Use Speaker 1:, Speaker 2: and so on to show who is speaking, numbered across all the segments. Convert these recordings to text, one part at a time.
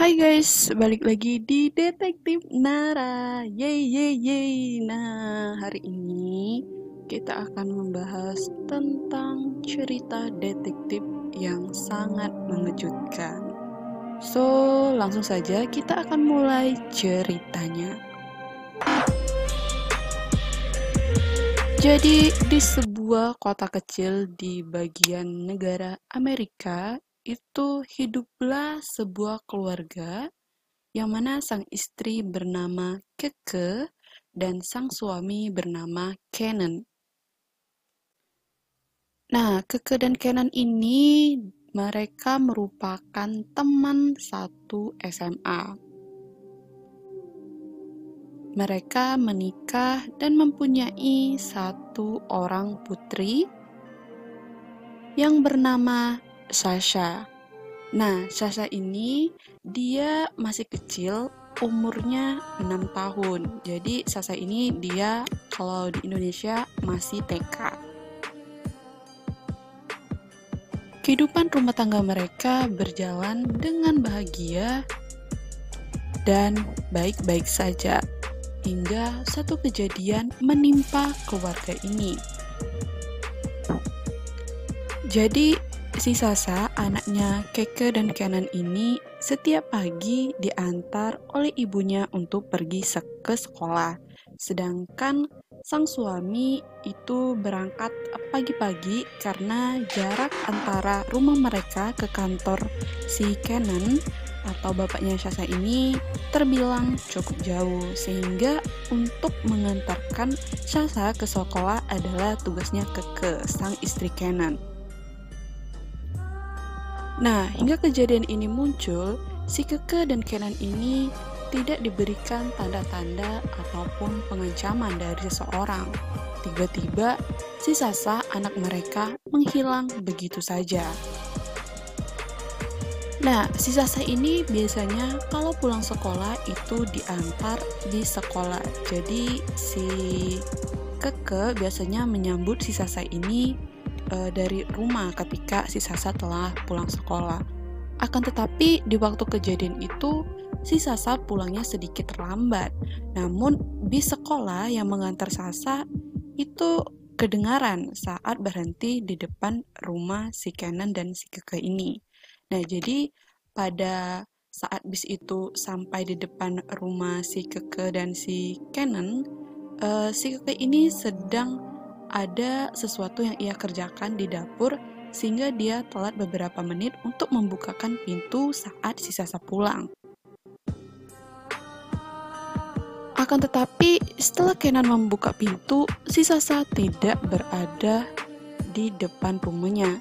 Speaker 1: Hai guys, balik lagi di Detektif Nara. Yeay, yeay, yeay. Nah, hari ini kita akan membahas tentang cerita detektif yang sangat mengejutkan. So, langsung saja kita akan mulai ceritanya. Jadi, di sebuah kota kecil di bagian negara Amerika, itu hiduplah sebuah keluarga yang mana sang istri bernama Keke dan sang suami bernama Kenan. Nah, Keke dan Kenan ini mereka merupakan teman satu SMA. Mereka menikah dan mempunyai satu orang putri yang bernama Sasha. Nah, Sasha ini dia masih kecil, umurnya 6 tahun. Jadi Sasha ini dia kalau di Indonesia masih TK. Kehidupan rumah tangga mereka berjalan dengan bahagia dan baik-baik saja hingga satu kejadian menimpa keluarga ini. Jadi, si Sasa, anaknya Keke dan Kenan ini setiap pagi diantar oleh ibunya untuk pergi ke sekolah. Sedangkan sang suami itu berangkat pagi-pagi karena jarak antara rumah mereka ke kantor si Kenan atau bapaknya Sasa ini terbilang cukup jauh sehingga untuk mengantarkan Sasa ke sekolah adalah tugasnya Keke, sang istri Kenan. Nah, hingga kejadian ini muncul, si Keke dan Kenan ini tidak diberikan tanda-tanda ataupun pengancaman dari seseorang. Tiba-tiba, si Sasa, anak mereka, menghilang begitu saja. Nah, si Sasa ini biasanya kalau pulang sekolah itu diantar di sekolah. Jadi si Keke biasanya menyambut si Sasa ini e, dari rumah ketika si Sasa telah pulang sekolah. Akan tetapi di waktu kejadian itu si Sasa pulangnya sedikit terlambat. Namun bis sekolah yang mengantar Sasa itu kedengaran saat berhenti di depan rumah si Kenan dan si Keke ini. Nah, jadi pada saat bis itu sampai di depan rumah si Keke dan si Kenan, uh, si Keke ini sedang ada sesuatu yang ia kerjakan di dapur sehingga dia telat beberapa menit untuk membukakan pintu saat si Sasa pulang. Akan tetapi, setelah Kenan membuka pintu, si Sasa tidak berada di depan rumahnya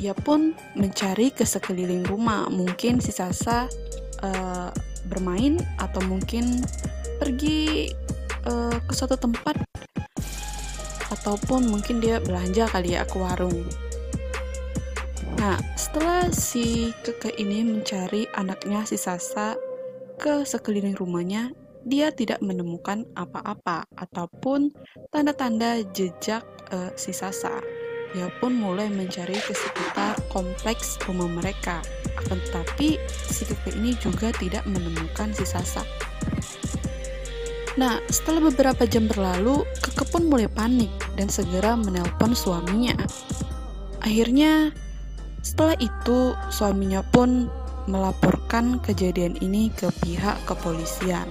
Speaker 1: ia pun mencari ke sekeliling rumah. Mungkin si Sasa uh, bermain atau mungkin pergi uh, ke suatu tempat ataupun mungkin dia belanja kali ya ke warung. Nah, setelah si keke ini mencari anaknya si Sasa ke sekeliling rumahnya, dia tidak menemukan apa-apa ataupun tanda-tanda jejak uh, si Sasa. Ia pun mulai mencari ke sekitar kompleks rumah mereka. Tetapi, si Keke ini juga tidak menemukan si Sasa. Nah, setelah beberapa jam berlalu, Keke pun mulai panik dan segera menelpon suaminya. Akhirnya, setelah itu suaminya pun melaporkan kejadian ini ke pihak kepolisian.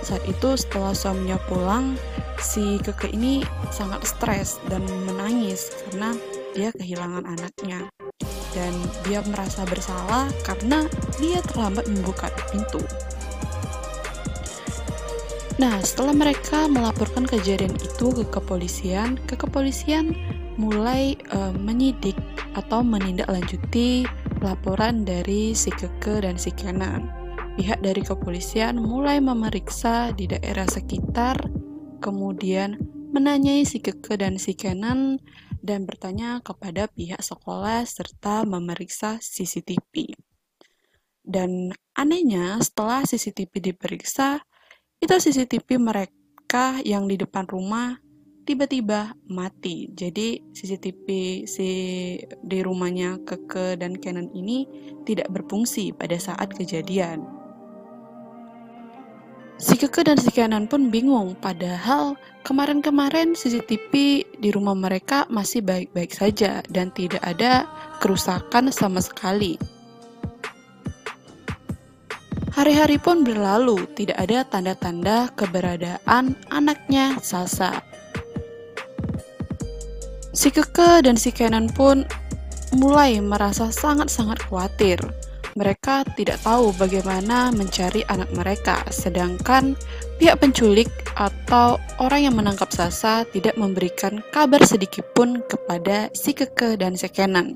Speaker 1: Saat itu setelah suaminya pulang, si keke ini sangat stres dan menangis karena dia kehilangan anaknya. Dan dia merasa bersalah karena dia terlambat membuka pintu. Nah, setelah mereka melaporkan kejadian itu ke kepolisian, ke kepolisian mulai uh, menyidik atau menindaklanjuti laporan dari si Keke dan si Kenan pihak dari kepolisian mulai memeriksa di daerah sekitar, kemudian menanyai si Keke dan si Kenan dan bertanya kepada pihak sekolah serta memeriksa CCTV. Dan anehnya setelah CCTV diperiksa, itu CCTV mereka yang di depan rumah tiba-tiba mati. Jadi CCTV si di rumahnya Keke dan Kenan ini tidak berfungsi pada saat kejadian. Si Keke dan si Kenan pun bingung, padahal kemarin-kemarin CCTV di rumah mereka masih baik-baik saja dan tidak ada kerusakan sama sekali. Hari-hari pun berlalu, tidak ada tanda-tanda keberadaan anaknya Salsa. Si Keke dan si Kenan pun mulai merasa sangat-sangat khawatir mereka tidak tahu bagaimana mencari anak mereka, sedangkan pihak penculik atau orang yang menangkap Sasa tidak memberikan kabar sedikitpun kepada si Keke dan si Kenan.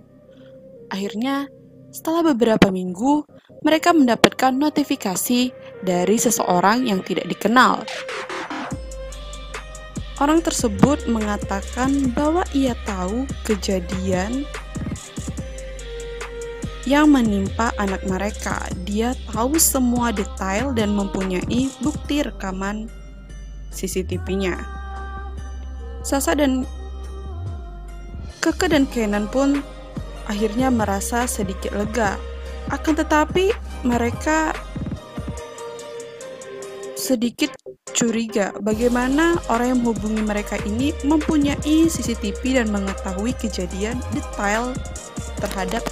Speaker 1: Akhirnya, setelah beberapa minggu, mereka mendapatkan notifikasi dari seseorang yang tidak dikenal. Orang tersebut mengatakan bahwa ia tahu kejadian yang menimpa anak mereka. Dia tahu semua detail dan mempunyai bukti rekaman CCTV-nya. Sasa dan Keke dan Kenan pun akhirnya merasa sedikit lega. Akan tetapi mereka sedikit curiga bagaimana orang yang menghubungi mereka ini mempunyai CCTV dan mengetahui kejadian detail terhadap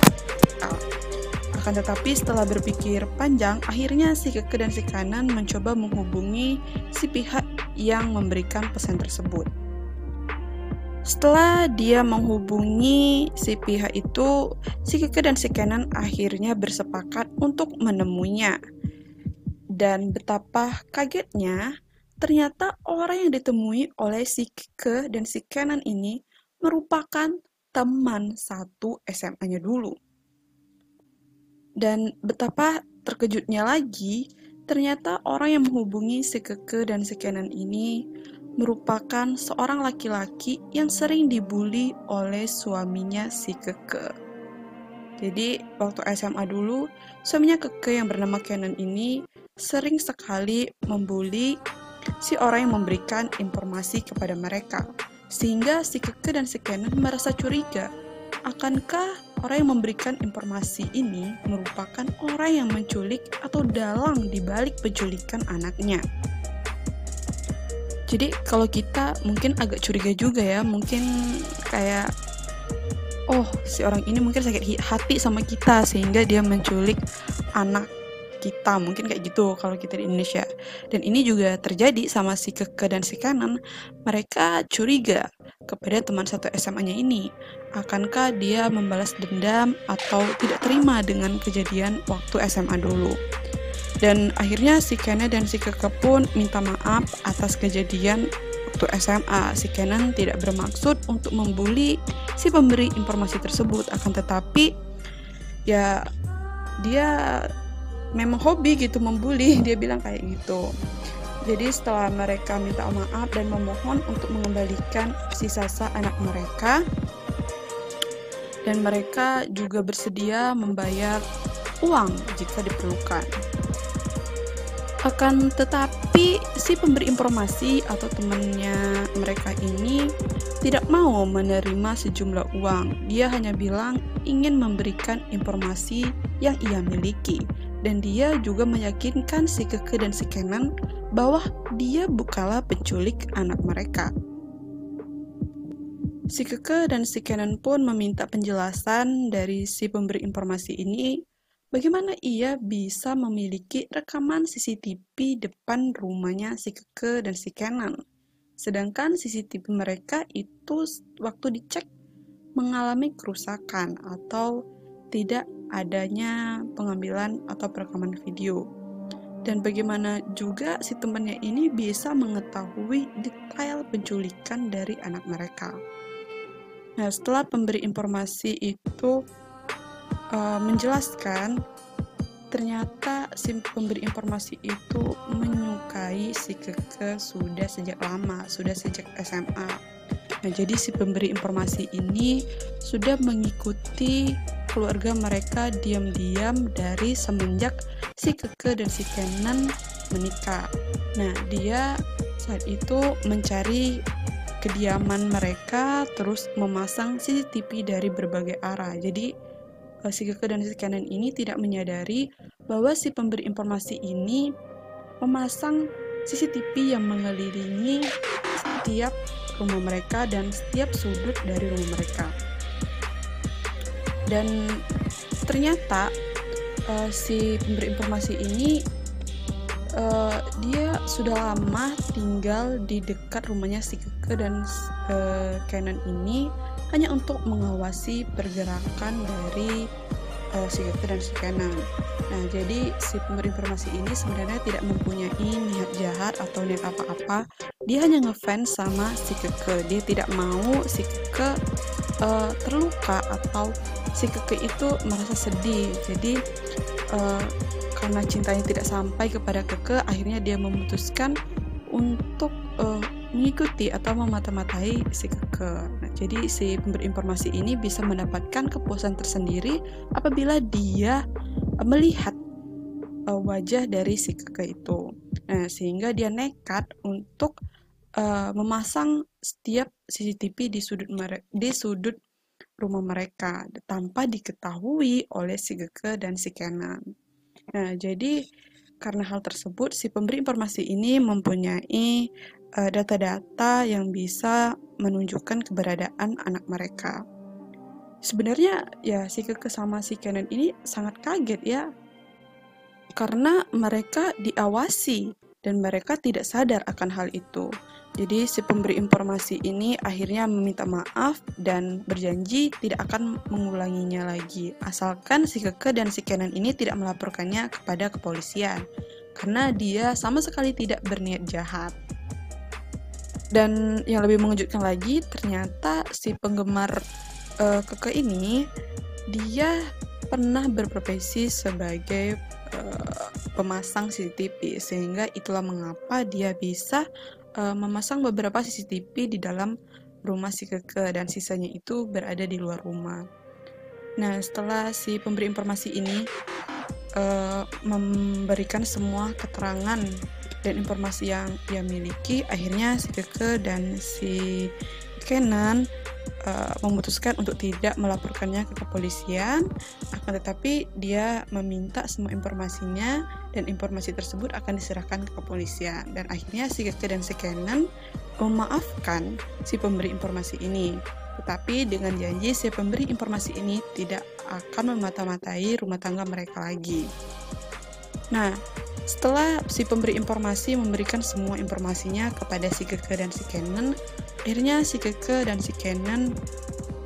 Speaker 1: akan tetapi setelah berpikir panjang, akhirnya si Keke dan si Kanan mencoba menghubungi si pihak yang memberikan pesan tersebut. Setelah dia menghubungi si pihak itu, si Keke dan si Kanan akhirnya bersepakat untuk menemuinya. Dan betapa kagetnya, ternyata orang yang ditemui oleh si Keke dan si Kenan ini merupakan teman satu SMA-nya dulu. Dan betapa terkejutnya lagi, ternyata orang yang menghubungi si Keke dan si Kenan ini merupakan seorang laki-laki yang sering dibully oleh suaminya si Keke. Jadi waktu SMA dulu, suaminya Keke yang bernama Kenan ini sering sekali membuli si orang yang memberikan informasi kepada mereka. Sehingga si Keke dan si Kenan merasa curiga Akankah orang yang memberikan informasi ini merupakan orang yang menculik atau dalang di balik penculikan anaknya? Jadi kalau kita mungkin agak curiga juga ya, mungkin kayak oh si orang ini mungkin sakit hati sama kita sehingga dia menculik anak kita mungkin kayak gitu kalau kita di Indonesia. Dan ini juga terjadi sama si keke dan si kanan. Mereka curiga kepada teman satu SMA-nya ini akankah dia membalas dendam atau tidak terima dengan kejadian waktu SMA dulu dan akhirnya si Kene dan si Keke pun minta maaf atas kejadian waktu SMA. Si Kenan tidak bermaksud untuk membuli si pemberi informasi tersebut, akan tetapi ya dia memang hobi gitu membuli dia bilang kayak gitu jadi setelah mereka minta maaf dan memohon untuk mengembalikan si Sasa anak mereka dan mereka juga bersedia membayar uang jika diperlukan. Akan tetapi si pemberi informasi atau temannya mereka ini tidak mau menerima sejumlah uang. Dia hanya bilang ingin memberikan informasi yang ia miliki dan dia juga meyakinkan si Keke dan si Kenan bahwa dia bukanlah penculik anak mereka. Si Keke dan si Kenan pun meminta penjelasan dari si pemberi informasi ini bagaimana ia bisa memiliki rekaman CCTV depan rumahnya si Keke dan si Kenan. Sedangkan CCTV mereka itu waktu dicek mengalami kerusakan atau tidak adanya pengambilan atau perekaman video. Dan bagaimana juga si temannya ini bisa mengetahui detail penculikan dari anak mereka. Nah, setelah pemberi informasi itu uh, menjelaskan, ternyata si pemberi informasi itu menyukai si Keke sudah sejak lama, sudah sejak SMA. Nah, jadi si pemberi informasi ini sudah mengikuti keluarga mereka diam-diam dari semenjak si Keke dan si Kenan menikah. Nah, dia saat itu mencari kediaman mereka terus memasang CCTV dari berbagai arah. Jadi si Keke dan si Kenan ini tidak menyadari bahwa si pemberi informasi ini memasang CCTV yang mengelilingi setiap rumah mereka dan setiap sudut dari rumah mereka. Dan ternyata uh, si pemberi informasi ini uh, dia sudah lama tinggal di dekat rumahnya si Keke dan uh, Canon ini hanya untuk mengawasi pergerakan dari uh, si Keke dan si Canon. Nah, jadi si pemberi informasi ini sebenarnya tidak mempunyai niat jahat atau niat apa-apa. Dia hanya ngefans sama si Keke. Dia tidak mau si Keke uh, terluka atau si Keke itu merasa sedih. Jadi uh, karena cintanya tidak sampai kepada Keke, akhirnya dia memutuskan untuk uh, mengikuti atau memata-matai si Keke. Nah, jadi si pemberi informasi ini bisa mendapatkan kepuasan tersendiri apabila dia melihat uh, wajah dari si kakek itu. Nah, sehingga dia nekat untuk uh, memasang setiap CCTV di sudut di sudut rumah mereka tanpa diketahui oleh si Geke dan si Kenan. Nah, jadi karena hal tersebut si pemberi informasi ini mempunyai uh, data-data uh, yang bisa menunjukkan keberadaan anak mereka sebenarnya ya si Keke sama si Kenan ini sangat kaget ya karena mereka diawasi dan mereka tidak sadar akan hal itu. Jadi si pemberi informasi ini akhirnya meminta maaf dan berjanji tidak akan mengulanginya lagi asalkan si Keke dan si Kenan ini tidak melaporkannya kepada kepolisian karena dia sama sekali tidak berniat jahat. Dan yang lebih mengejutkan lagi ternyata si penggemar uh, Keke ini dia pernah berprofesi sebagai uh, pemasang CCTV sehingga itulah mengapa dia bisa uh, memasang beberapa CCTV di dalam rumah si Keke dan sisanya itu berada di luar rumah. Nah, setelah si pemberi informasi ini uh, memberikan semua keterangan dan informasi yang dia miliki, akhirnya si Keke dan si Kenan uh, memutuskan untuk tidak melaporkannya ke kepolisian, akan tetapi dia meminta semua informasinya dan informasi tersebut akan diserahkan ke kepolisian. Dan akhirnya si Keke dan si Kenan memaafkan si pemberi informasi ini. Tetapi dengan janji si pemberi informasi ini tidak akan memata-matai rumah tangga mereka lagi. Nah, setelah si pemberi informasi memberikan semua informasinya kepada si Keke dan si Kenan, akhirnya si Keke dan si Kenan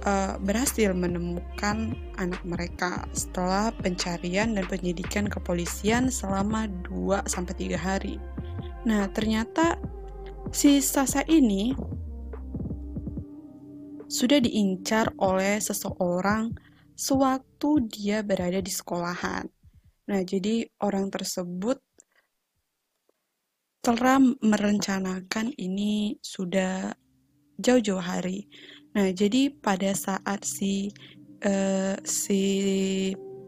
Speaker 1: uh, berhasil menemukan anak mereka setelah pencarian dan penyidikan kepolisian selama 2 3 hari. Nah, ternyata si Sasa ini sudah diincar oleh seseorang sewaktu dia berada di sekolahan. Nah, jadi orang tersebut telah merencanakan ini sudah jauh-jauh hari. Nah, jadi pada saat si uh, si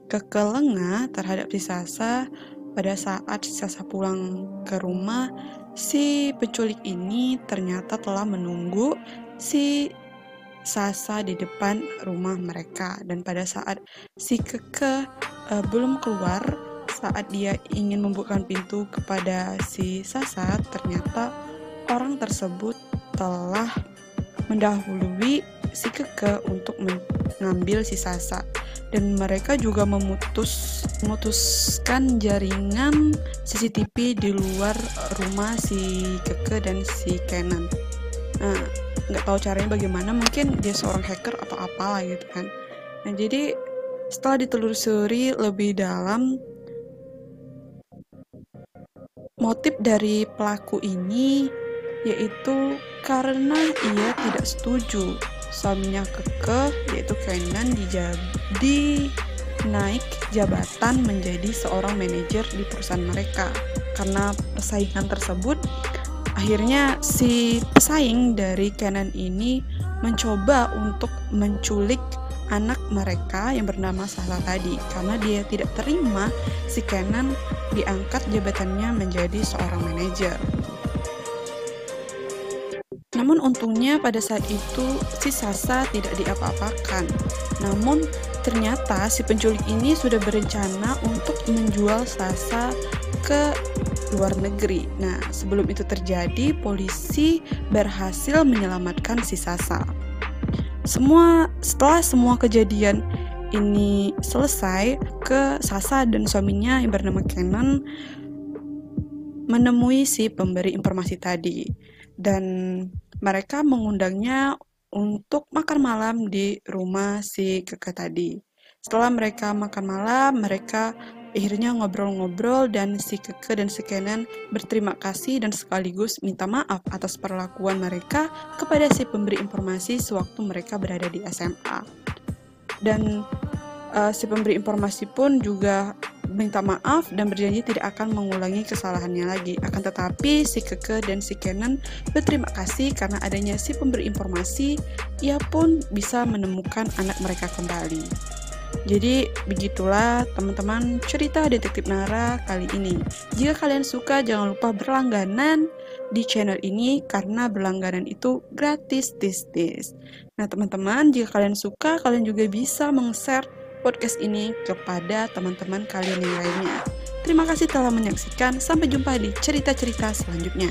Speaker 1: kekelengah terhadap si Sasa, pada saat si Sasa pulang ke rumah, si penculik ini ternyata telah menunggu si Sasa di depan rumah mereka. Dan pada saat si Keke uh, belum keluar saat dia ingin membuka pintu kepada si Sasa, ternyata orang tersebut telah mendahului si Keke untuk mengambil si Sasa dan mereka juga memutus memutuskan jaringan CCTV di luar rumah si Keke dan si Kenan. Nah, nggak tahu caranya bagaimana, mungkin dia seorang hacker atau apalah gitu kan. Nah, jadi setelah ditelusuri lebih dalam Motif dari pelaku ini yaitu karena ia tidak setuju suaminya kekeh yaitu Kenan dijadi naik jabatan menjadi seorang manajer di perusahaan mereka. Karena persaingan tersebut, akhirnya si pesaing dari Kenan ini mencoba untuk menculik anak mereka yang bernama Sahla tadi karena dia tidak terima si Kenan diangkat jabatannya menjadi seorang manajer. Namun untungnya pada saat itu si Sasa tidak diapa-apakan. Namun ternyata si penculik ini sudah berencana untuk menjual Sasa ke luar negeri. Nah, sebelum itu terjadi, polisi berhasil menyelamatkan si Sasa. Semua setelah semua kejadian ini selesai, ke Sasa dan suaminya yang bernama Kenan menemui si pemberi informasi tadi dan mereka mengundangnya untuk makan malam di rumah si keke tadi. Setelah mereka makan malam, mereka akhirnya ngobrol-ngobrol dan si keke dan si Kenan berterima kasih dan sekaligus minta maaf atas perlakuan mereka kepada si pemberi informasi sewaktu mereka berada di SMA. Dan uh, si pemberi informasi pun juga minta maaf dan berjanji tidak akan mengulangi kesalahannya lagi. Akan tetapi si Keke dan si Kenan berterima kasih karena adanya si pemberi informasi, ia pun bisa menemukan anak mereka kembali. Jadi begitulah teman-teman cerita detektif Nara kali ini. Jika kalian suka jangan lupa berlangganan di channel ini karena berlangganan itu gratis tis tis. Nah teman-teman jika kalian suka kalian juga bisa meng-share podcast ini kepada teman-teman kalian yang lainnya. Terima kasih telah menyaksikan. Sampai jumpa di cerita-cerita selanjutnya.